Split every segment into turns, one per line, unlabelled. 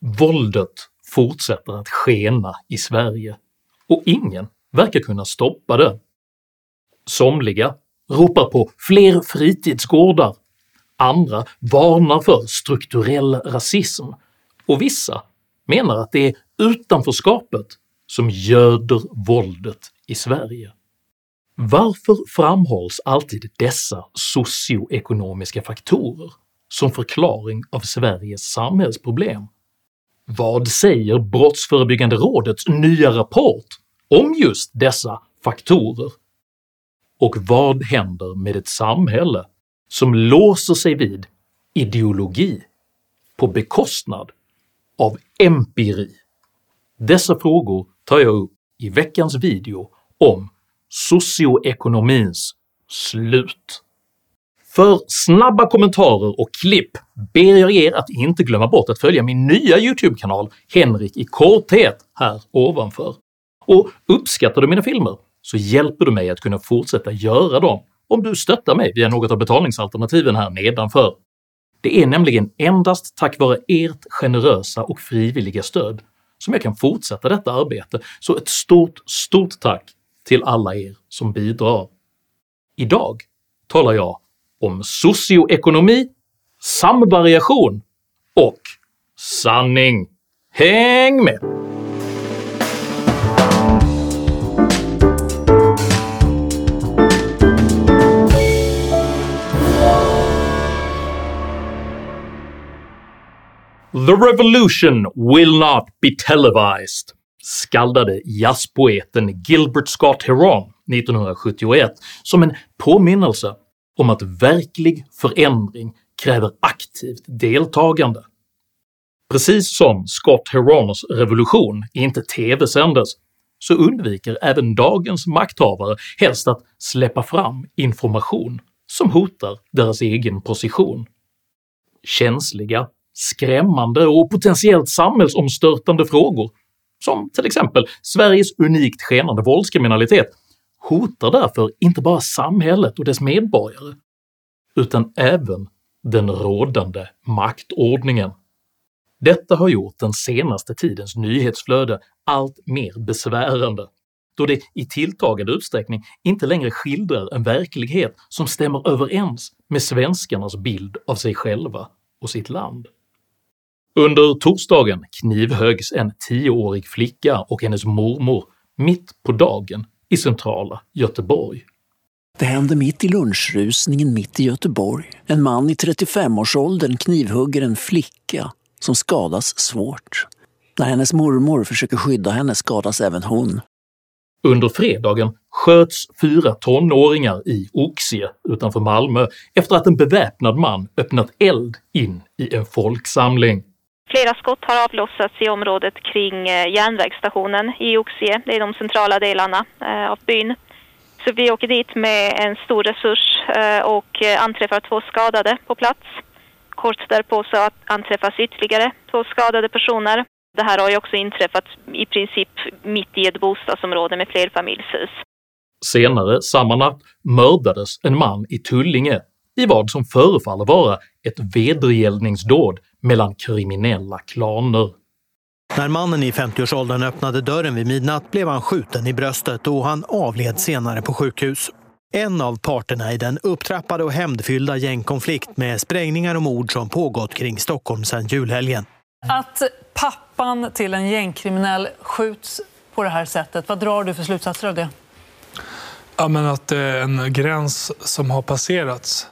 Våldet fortsätter att skena i Sverige och ingen verkar kunna stoppa det. Somliga ropar på fler fritidsgårdar, andra varnar för strukturell rasism och vissa menar att det är utanförskapet som göder våldet i Sverige. Varför framhålls alltid dessa socioekonomiska faktorer som förklaring av Sveriges samhällsproblem? Vad säger Brottsförebyggande rådets nya rapport om just dessa faktorer? Och vad händer med ett samhälle som låser sig vid ideologi på bekostnad av empiri? Dessa frågor tar jag upp i veckans video om socioekonomins slut. För snabba kommentarer och klipp ber jag er att inte glömma bort att följa min nya YouTube-kanal Henrik i korthet här ovanför. Och uppskattar du mina filmer så hjälper du mig att kunna fortsätta göra dem om du stöttar mig via något av betalningsalternativen här nedanför. Det är nämligen endast tack vare ert generösa och frivilliga stöd som jag kan fortsätta detta arbete, så ett stort, stort tack till alla er som bidrar. Idag talar jag om socioekonomi, samvariation och sanning. Häng med! “The revolution will not be televised” skaldade jazzpoeten Gilbert Scott Heron 1971 som en påminnelse om att verklig förändring kräver aktivt deltagande. Precis som Scott Herons revolution inte tv-sändes så undviker även dagens makthavare helst att släppa fram information som hotar deras egen position. Känsliga, skrämmande och potentiellt samhällsomstörtande frågor som till exempel Sveriges unikt skenande våldskriminalitet hotar därför inte bara samhället och dess medborgare, utan även den rådande maktordningen. Detta har gjort den senaste tidens nyhetsflöde allt mer besvärande, då det i tilltagande utsträckning inte längre skildrar en verklighet som stämmer överens med svenskarnas bild av sig själva och sitt land. Under torsdagen knivhöggs en 10-årig flicka och hennes mormor mitt på dagen i centrala Göteborg.
Det hände mitt i lunchrusningen mitt i Göteborg. En man i 35-årsåldern knivhugger en flicka som skadas svårt. När hennes mormor försöker skydda henne skadas även hon.
Under fredagen sköts fyra tonåringar i Oxie utanför Malmö efter att en beväpnad man öppnat eld in i en folksamling.
Flera skott har avlossats i området kring eh, järnvägsstationen i Oxie. Det är de centrala delarna eh, av byn. Så vi åker dit med en stor resurs eh, och anträffar två skadade på plats. Kort därpå så anträffas ytterligare två skadade personer. Det här har ju också inträffat i princip mitt i ett bostadsområde med flerfamiljshus.
Senare samma natt mördades en man i Tullinge i vad som förefaller vara ett vedergällningsdåd mellan kriminella klaner.
När mannen i 50-årsåldern öppnade dörren vid midnatt blev han skjuten i bröstet och han avled senare på sjukhus. En av parterna i den upptrappade och hämndfyllda gängkonflikt med sprängningar och mord som pågått kring Stockholm sedan julhelgen.
Att pappan till en gängkriminell skjuts på det här sättet, vad drar du för slutsatser av det?
Ja, men att det är en gräns som har passerats.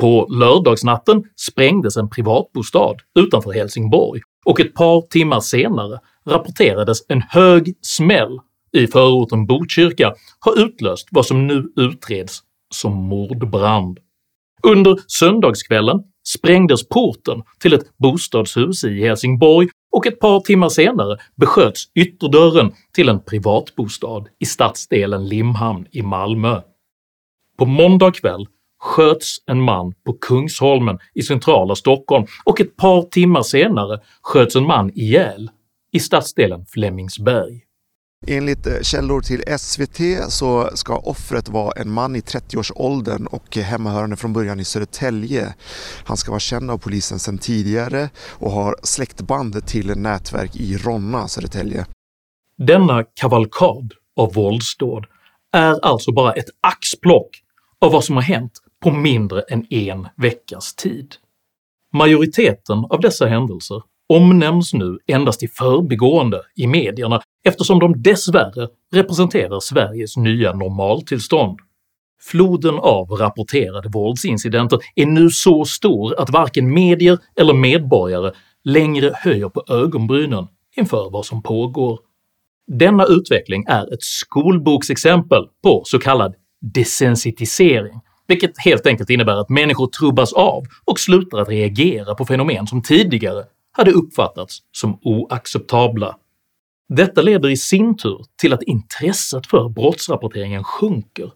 På lördagsnatten sprängdes en privatbostad utanför Helsingborg och ett par timmar senare rapporterades en hög smäll i förorten Botkyrka ha utlöst vad som nu utreds som mordbrand. Under söndagskvällen sprängdes porten till ett bostadshus i Helsingborg och ett par timmar senare besköts ytterdörren till en privatbostad i stadsdelen Limhamn i Malmö. På måndag kväll sköts en man på Kungsholmen i centrala Stockholm och ett par timmar senare sköts en man ihjäl i stadsdelen Flemingsberg.
Enligt eh, källor till SVT så ska offret vara en man i 30-årsåldern och hemmahörande från början i Södertälje. Han ska vara känd av polisen sedan tidigare och har släktband till nätverk i Ronna, Södertälje.
Denna kavalkad av våldsdåd är alltså bara ett axplock av vad som har hänt på mindre än en veckas tid. Majoriteten av dessa händelser omnämns nu endast i förbigående i medierna eftersom de dessvärre representerar Sveriges nya normaltillstånd. Floden av rapporterade våldsincidenter är nu så stor att varken medier eller medborgare längre höjer på ögonbrynen inför vad som pågår. Denna utveckling är ett skolboksexempel på så kallad desensitisering, vilket helt enkelt innebär att människor trubbas av och slutar att reagera på fenomen som tidigare hade uppfattats som oacceptabla. Detta leder i sin tur till att intresset för brottsrapporteringen sjunker,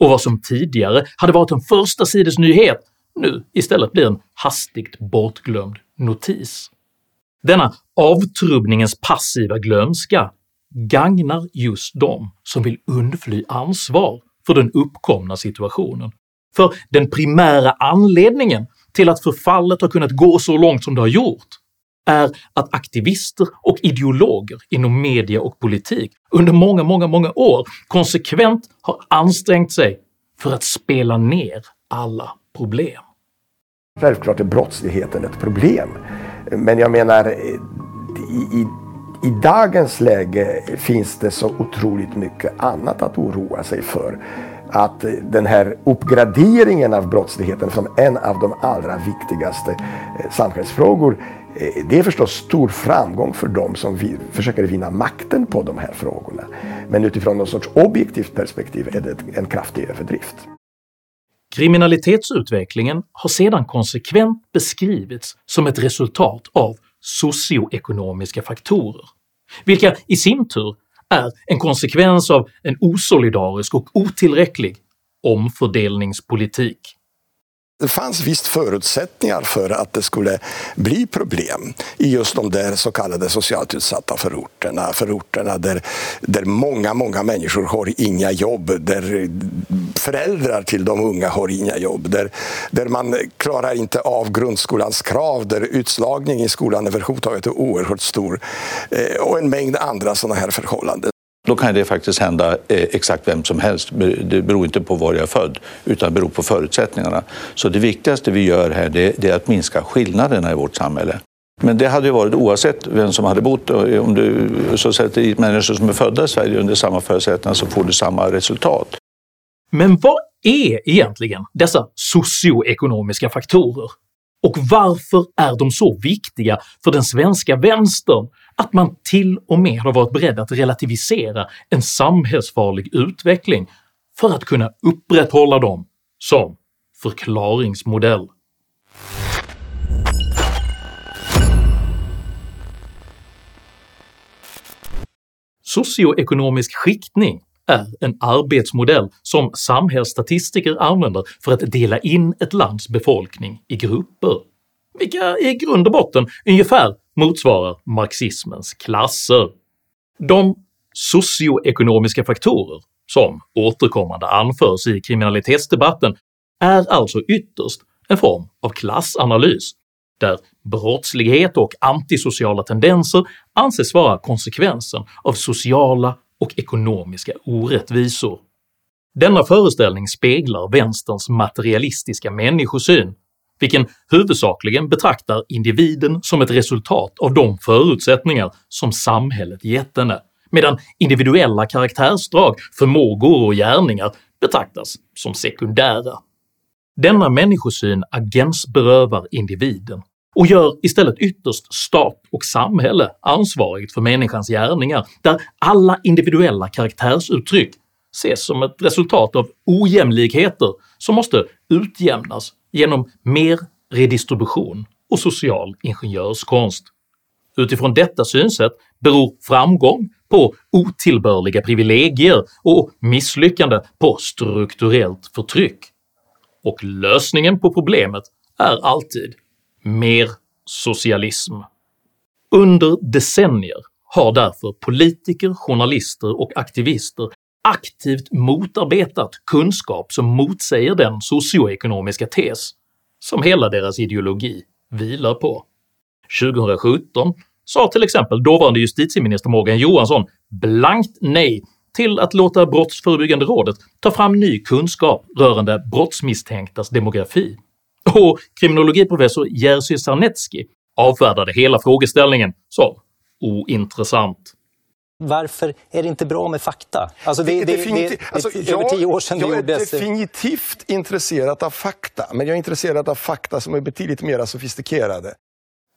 och vad som tidigare hade varit en första sidesnyhet nu istället blir en hastigt bortglömd notis. Denna avtrubbningens passiva glömska gagnar just de som vill undfly ansvar för den uppkomna situationen, för den primära anledningen till att förfallet har kunnat gå så långt som det har gjort är att aktivister och ideologer inom media och politik under många, många, många år konsekvent har ansträngt sig för att spela ner alla problem.
Självklart är brottsligheten ett problem, men jag menar i, i, i dagens läge finns det så otroligt mycket annat att oroa sig för att den här uppgraderingen av brottsligheten som en av de allra viktigaste eh, samhällsfrågor eh, det är förstås stor framgång för dem som vi försöker vinna makten på de här frågorna. Men utifrån någon sorts objektivt perspektiv är det en kraftig överdrift.
Kriminalitetsutvecklingen har sedan konsekvent beskrivits som ett resultat av socioekonomiska faktorer, vilka i sin tur är en konsekvens av en osolidarisk och otillräcklig omfördelningspolitik.
Det fanns visst förutsättningar för att det skulle bli problem i just de där så kallade socialt utsatta förorterna. Förorterna där, där många, många människor har inga jobb, där föräldrar till de unga har inga jobb, där, där man klarar inte av grundskolans krav, där utslagning i skolan överhuvudtaget är oerhört stor eh, och en mängd andra sådana här förhållanden.
Då kan det faktiskt hända eh, exakt vem som helst. Det beror inte på var jag är född, utan det beror på förutsättningarna. Så det viktigaste vi gör här det är att minska skillnaderna i vårt samhälle. Men det hade ju varit oavsett vem som hade bott. Eh, om du så sätter dit människor som är födda i Sverige under samma förutsättningar så får du samma resultat.
Men vad är egentligen dessa socioekonomiska faktorer? Och varför är de så viktiga för den svenska vänstern att man till och med har varit beredd att relativisera en samhällsfarlig utveckling för att kunna upprätthålla dem som förklaringsmodell. Socioekonomisk skiktning är en arbetsmodell som samhällsstatistiker använder för att dela in ett lands befolkning i grupper, vilka i grund och botten ungefär motsvarar marxismens klasser. De socioekonomiska faktorer som återkommande anförs i kriminalitetsdebatten är alltså ytterst en form av klassanalys, där brottslighet och antisociala tendenser anses vara konsekvensen av sociala och ekonomiska orättvisor. Denna föreställning speglar vänsterns materialistiska människosyn, vilken huvudsakligen betraktar individen som ett resultat av de förutsättningar som samhället gett henne, medan individuella karaktärsdrag, förmågor och gärningar betraktas som sekundära. Denna människosyn agensberövar individen och gör istället ytterst stat och samhälle ansvarigt för människans gärningar, där alla individuella karaktärsuttryck ses som ett resultat av ojämlikheter som måste utjämnas genom mer redistribution och social ingenjörskonst. Utifrån detta synsätt beror framgång på otillbörliga privilegier och misslyckande på strukturellt förtryck, och lösningen på problemet är alltid mer socialism. Under decennier har därför politiker, journalister och aktivister aktivt motarbetat kunskap som motsäger den socioekonomiska tes som hela deras ideologi vilar på. 2017 sa till exempel dåvarande justitieminister Morgan Johansson blankt nej till att låta Brottsförebyggande rådet ta fram ny kunskap rörande brottsmisstänktas demografi, och kriminologiprofessor Jerzy Sarnecki avfärdade hela frågeställningen som ointressant.
Varför är det inte bra med fakta? Alltså det, det, det, det alltså, över jag, tio år sedan
jag
det gjordes.
Jag är definitivt intresserad av fakta, men jag är intresserad av fakta som är betydligt mer sofistikerade.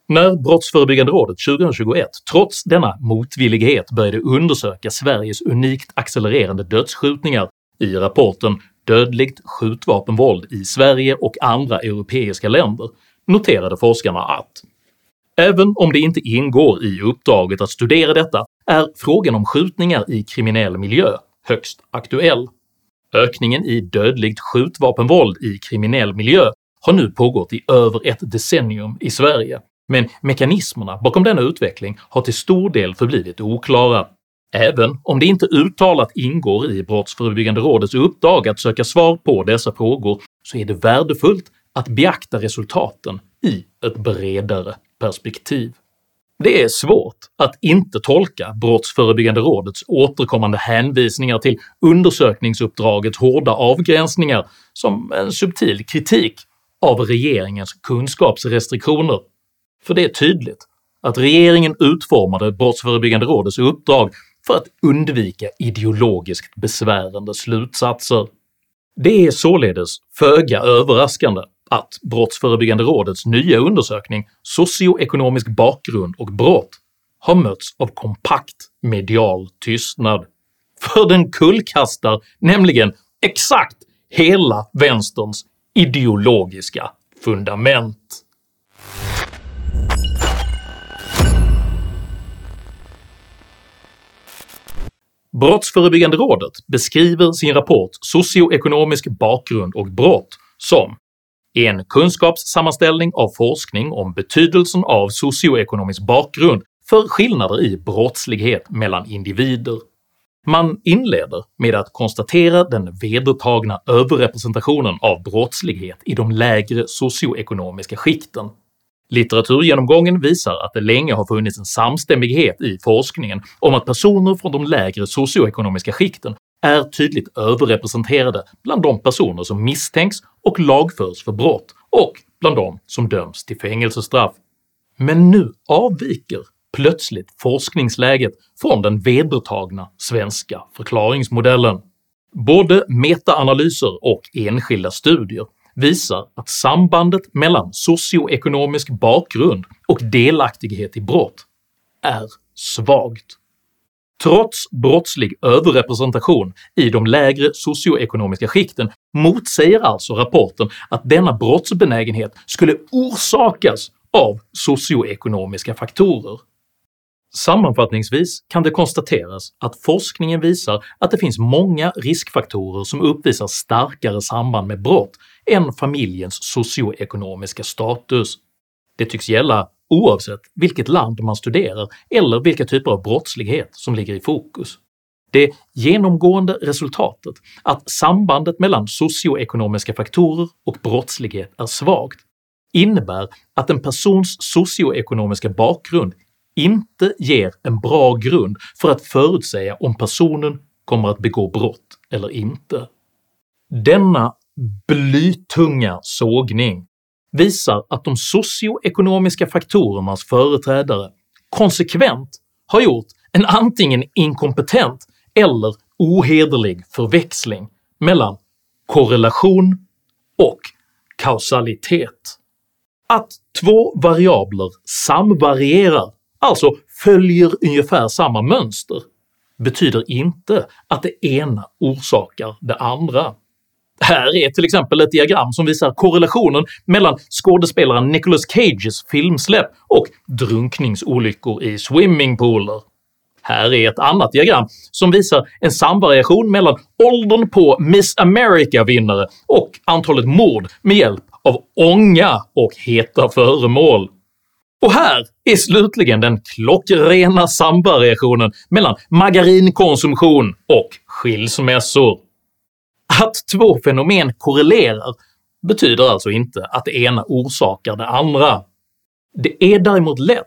När Brottsförebyggande rådet 2021 trots denna motvillighet började undersöka Sveriges unikt accelererande dödsskjutningar i rapporten “Dödligt skjutvapenvåld i Sverige och andra europeiska länder” noterade forskarna att Även om det inte ingår i uppdraget att studera detta är frågan om skjutningar i kriminell miljö högst aktuell. Ökningen i dödligt skjutvapenvåld i kriminell miljö har nu pågått i över ett decennium i Sverige, men mekanismerna bakom denna utveckling har till stor del förblivit oklara. Även om det inte uttalat ingår i Brottsförebyggande rådets uppdrag att söka svar på dessa frågor så är det värdefullt att beakta resultaten i ett bredare perspektiv. Det är svårt att inte tolka Brottsförebyggande rådets återkommande hänvisningar till undersökningsuppdragets hårda avgränsningar som en subtil kritik av regeringens kunskapsrestriktioner, för det är tydligt att regeringen utformade Brottsförebyggande rådets uppdrag för att undvika ideologiskt besvärande slutsatser. Det är således föga överraskande att Brottsförebyggande rådets nya undersökning “Socioekonomisk bakgrund och brott” har mötts av kompakt medial tystnad, för den kullkastar nämligen exakt hela vänsterns ideologiska fundament. Brottsförebyggande rådet beskriver sin rapport “Socioekonomisk bakgrund och brott” som en kunskapssammanställning av forskning om betydelsen av socioekonomisk bakgrund för skillnader i brottslighet mellan individer. Man inleder med att konstatera den vedertagna överrepresentationen av brottslighet i de lägre socioekonomiska skikten. Litteraturgenomgången visar att det länge har funnits en samstämmighet i forskningen om att personer från de lägre socioekonomiska skikten är tydligt överrepresenterade bland de personer som misstänks och lagförs för brott och bland de som döms till fängelsestraff. Men nu avviker plötsligt forskningsläget från den vedertagna svenska förklaringsmodellen. Både metaanalyser och enskilda studier visar att sambandet mellan socioekonomisk bakgrund och delaktighet i brott är svagt. Trots brottslig överrepresentation i de lägre socioekonomiska skikten motsäger alltså rapporten att denna brottsbenägenhet skulle orsakas av socioekonomiska faktorer. Sammanfattningsvis kan det konstateras att forskningen visar att det finns många riskfaktorer som uppvisar starkare samband med brott än familjens socioekonomiska status. Det tycks gälla oavsett vilket land man studerar eller vilka typer av brottslighet som ligger i fokus. Det genomgående resultatet att sambandet mellan socioekonomiska faktorer och brottslighet är svagt innebär att en persons socioekonomiska bakgrund inte ger en bra grund för att förutsäga om personen kommer att begå brott eller inte. Denna blytunga sågning visar att de socioekonomiska faktorernas företrädare konsekvent har gjort en antingen inkompetent eller ohederlig förväxling mellan korrelation och kausalitet. Att två variabler samvarierar, alltså följer ungefär samma mönster, betyder inte att det ena orsakar det andra. Här är till exempel ett diagram som visar korrelationen mellan skådespelaren Nicolas Cages filmsläpp och drunkningsolyckor i swimmingpooler. Här är ett annat diagram som visar en samvariation mellan åldern på Miss America-vinnare och antalet mord med hjälp av ånga och heta föremål. Och här är slutligen den klockrena samvariationen mellan margarinkonsumtion och skilsmässor. Att två fenomen korrelerar betyder alltså inte att det ena orsakar det andra. Det är däremot lätt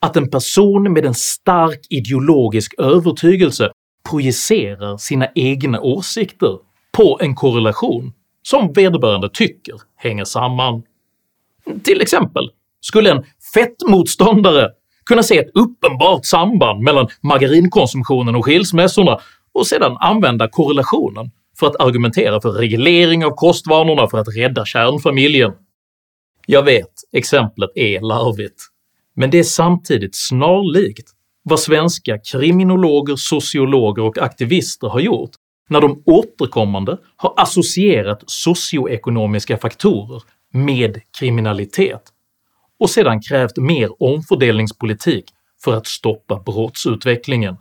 att en person med en stark ideologisk övertygelse projicerar sina egna åsikter på en korrelation som vederbörande tycker hänger samman. Till exempel skulle en fettmotståndare kunna se ett uppenbart samband mellan margarinkonsumtionen och skilsmässorna och sedan använda korrelationen för att argumentera för reglering av kostvanorna för att rädda kärnfamiljen. Jag vet, exemplet är larvigt, men det är samtidigt snarlikt vad svenska kriminologer, sociologer och aktivister har gjort när de återkommande har associerat socioekonomiska faktorer med kriminalitet och sedan krävt mer omfördelningspolitik för att stoppa brottsutvecklingen.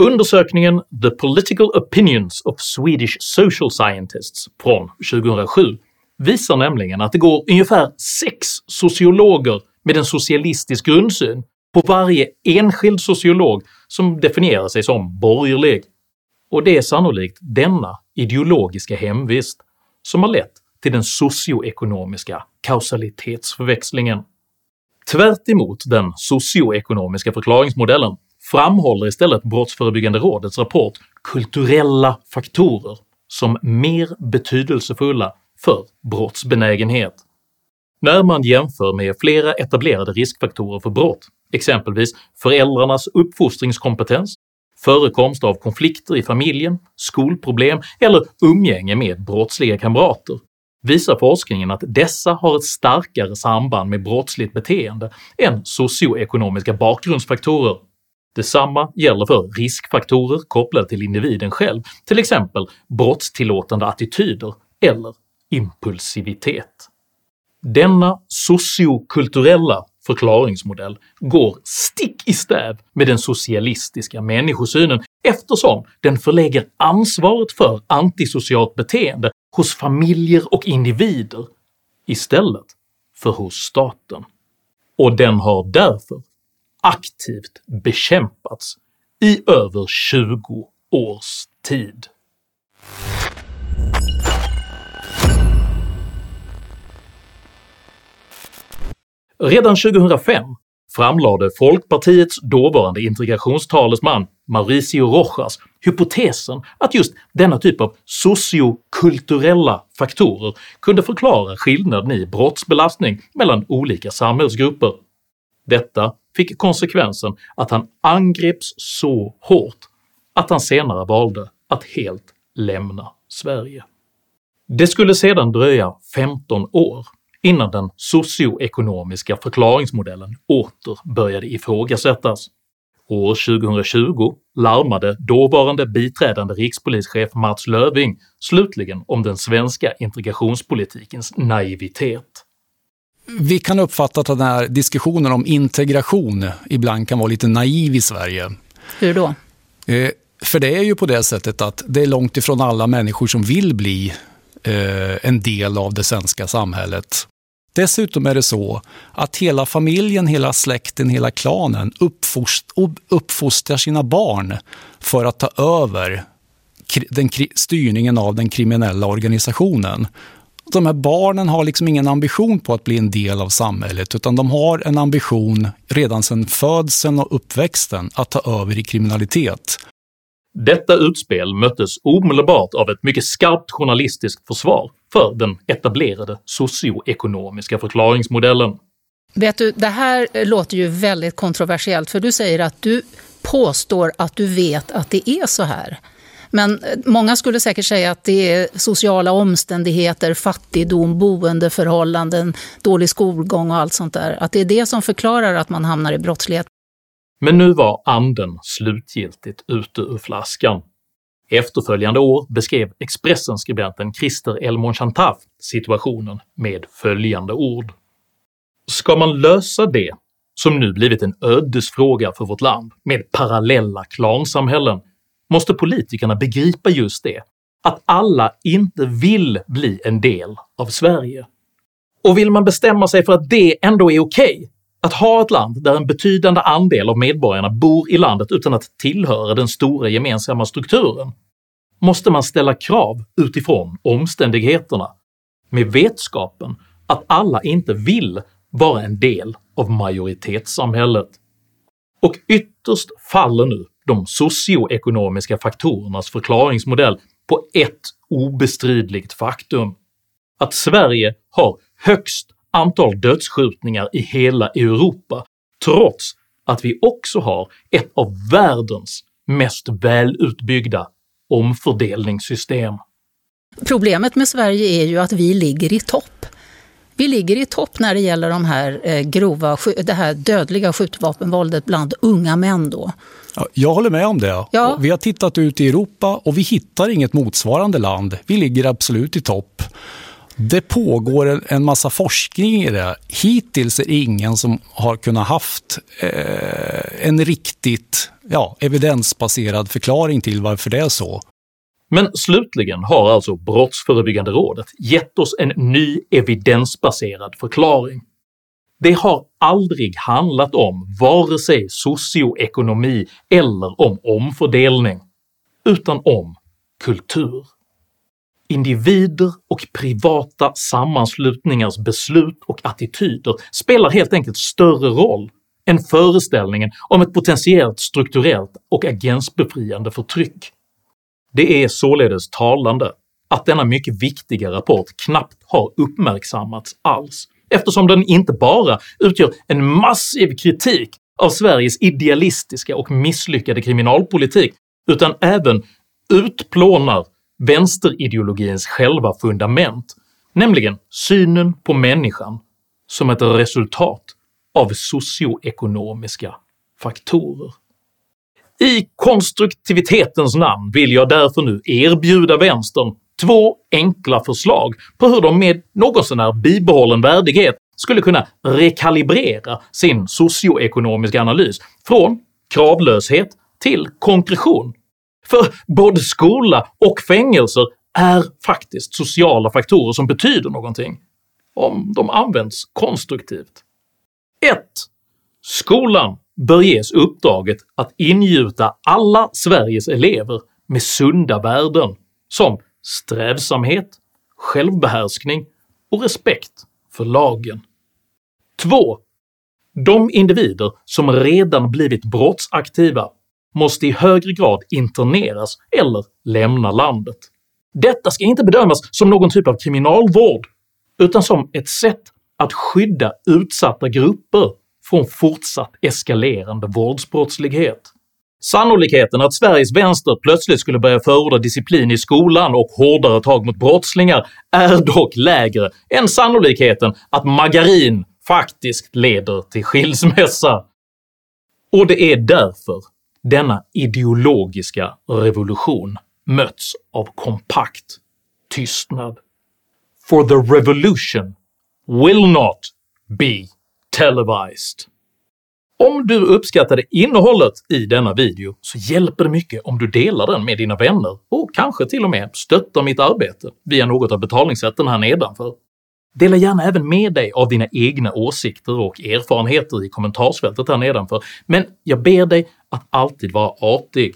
Undersökningen “The Political Opinions of Swedish Social Scientists” från 2007 visar nämligen att det går ungefär sex sociologer med en socialistisk grundsyn på varje enskild sociolog som definierar sig som borgerlig, och det är sannolikt denna ideologiska hemvist som har lett till den socioekonomiska kausalitetsförväxlingen. Tvärt den socioekonomiska förklaringsmodellen framhåller istället Brottsförebyggande rådets rapport kulturella faktorer som mer betydelsefulla för brottsbenägenhet. När man jämför med flera etablerade riskfaktorer för brott, exempelvis föräldrarnas uppfostringskompetens, förekomst av konflikter i familjen, skolproblem eller umgänge med brottsliga kamrater, visar forskningen att dessa har ett starkare samband med brottsligt beteende än socioekonomiska bakgrundsfaktorer. Detsamma gäller för riskfaktorer kopplade till individen själv, till exempel brottstillåtande attityder eller impulsivitet. Denna sociokulturella förklaringsmodell går stick i stäv med den socialistiska människosynen eftersom den förlägger ansvaret för antisocialt beteende hos familjer och individer istället för hos staten, och den har därför aktivt bekämpats i över 20 års tid. Redan 2005 framlade Folkpartiets dåvarande integrationstalesman Mauricio Rojas hypotesen att just denna typ av sociokulturella faktorer kunde förklara skillnaden i brottsbelastning mellan olika samhällsgrupper. Detta fick konsekvensen att han angreps så hårt att han senare valde att helt lämna Sverige. Det skulle sedan dröja 15 år innan den socioekonomiska förklaringsmodellen åter började ifrågasättas. År 2020 larmade dåvarande biträdande rikspolischef Mats Löving slutligen om den svenska integrationspolitikens naivitet.
Vi kan uppfatta att den här diskussionen om integration ibland kan vara lite naiv i Sverige.
Hur då?
Eh, för det är ju på det sättet att det är långt ifrån alla människor som vill bli eh, en del av det svenska samhället. Dessutom är det så att hela familjen, hela släkten, hela klanen uppfostrar sina barn för att ta över den, styrningen av den kriminella organisationen. De här barnen har liksom ingen ambition på att bli en del av samhället utan de har en ambition redan sedan födseln och uppväxten att ta över i kriminalitet.
Detta utspel möttes omedelbart av ett mycket skarpt journalistiskt försvar för den etablerade socioekonomiska förklaringsmodellen.
Vet du, det här låter ju väldigt kontroversiellt för du säger att du påstår att du vet att det är så här. Men eh, många skulle säkert säga att det är sociala omständigheter, fattigdom, boendeförhållanden, dålig skolgång och allt sånt där. Att det är det som förklarar att man hamnar i brottslighet.
Men nu var anden slutgiltigt ute ur flaskan. Efterföljande år beskrev Expressen-skribenten Christer Elmon-Chantaf situationen med följande ord. “Ska man lösa det, som nu blivit en ödesfråga för vårt land, med parallella klansamhällen, måste politikerna begripa just det, att alla inte vill bli en del av Sverige. Och vill man bestämma sig för att det ändå är okej, okay, Att ha ett land där en betydande andel av medborgarna bor i landet utan att tillhöra den stora gemensamma strukturen måste man ställa krav utifrån omständigheterna, med vetskapen att alla inte vill vara en del av majoritetssamhället. Och ytterst faller nu de socioekonomiska faktorernas förklaringsmodell på ett obestridligt faktum. Att Sverige har högst antal dödsskjutningar i hela Europa trots att vi också har ett av världens mest välutbyggda omfördelningssystem.
Problemet med Sverige är ju att vi ligger i topp. Vi ligger i topp när det gäller de här eh, grova, det här dödliga skjutvapenvåldet bland unga män. Då.
Jag håller med om det.
Ja.
Vi har tittat ut i Europa och vi hittar inget motsvarande land. Vi ligger absolut i topp. Det pågår en massa forskning i det. Hittills är det ingen som har kunnat haft eh, en riktigt ja, evidensbaserad förklaring till varför det är så.
Men slutligen har alltså Brottsförebyggande rådet gett oss en ny evidensbaserad förklaring. Det har aldrig handlat om vare sig socioekonomi eller om omfördelning, utan om kultur. Individer och privata sammanslutningars beslut och attityder spelar helt enkelt större roll än föreställningen om ett potentiellt strukturellt och agensbefriande förtryck. Det är således talande att denna mycket viktiga rapport knappt har uppmärksammats alls, eftersom den inte bara utgör en massiv kritik av Sveriges idealistiska och misslyckade kriminalpolitik utan även utplånar vänsterideologins själva fundament, nämligen synen på människan som ett resultat av socioekonomiska faktorer. I konstruktivitetens namn vill jag därför nu erbjuda vänstern två enkla förslag på hur de med någotsånär bibehållen värdighet skulle kunna rekalibrera sin socioekonomiska analys från kravlöshet till konkretion. För både skola och fängelser är faktiskt sociala faktorer som betyder någonting, om de används konstruktivt. 1. Skolan bör ges uppdraget att ingjuta alla Sveriges elever med sunda värden som strävsamhet, självbehärskning och respekt för lagen. 2. De individer som redan blivit brottsaktiva måste i högre grad interneras eller lämna landet. Detta ska inte bedömas som någon typ av kriminalvård, utan som ett sätt att skydda utsatta grupper från fortsatt eskalerande våldsbrottslighet. Sannolikheten att Sveriges vänster plötsligt skulle börja förorda disciplin i skolan och hårdare tag mot brottslingar är dock lägre än sannolikheten att margarin faktiskt leder till skilsmässa. Och det är därför denna ideologiska revolution mötts av kompakt tystnad. For the revolution will not be televised. Om du uppskattade innehållet i denna video så hjälper det mycket om du delar den med dina vänner och kanske till och med stöttar mitt arbete via något av betalningssätten här nedanför. Dela gärna även med dig av dina egna åsikter och erfarenheter i kommentarsfältet här nedanför, men jag ber dig att alltid vara artig.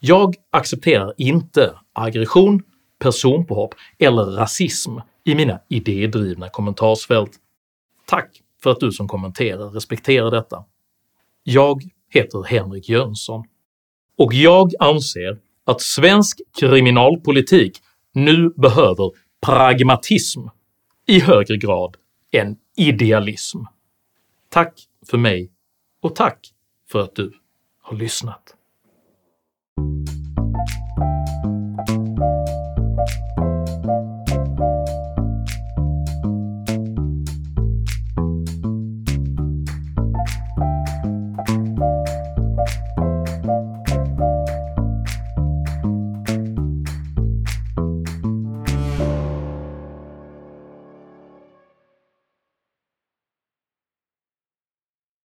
Jag accepterar inte aggression, personpåhopp eller rasism i mina idédrivna kommentarsfält. Tack för att du som kommenterar respekterar detta. Jag heter Henrik Jönsson, och jag anser att svensk kriminalpolitik nu behöver pragmatism i högre grad än idealism. Tack för mig och tack för att du har lyssnat.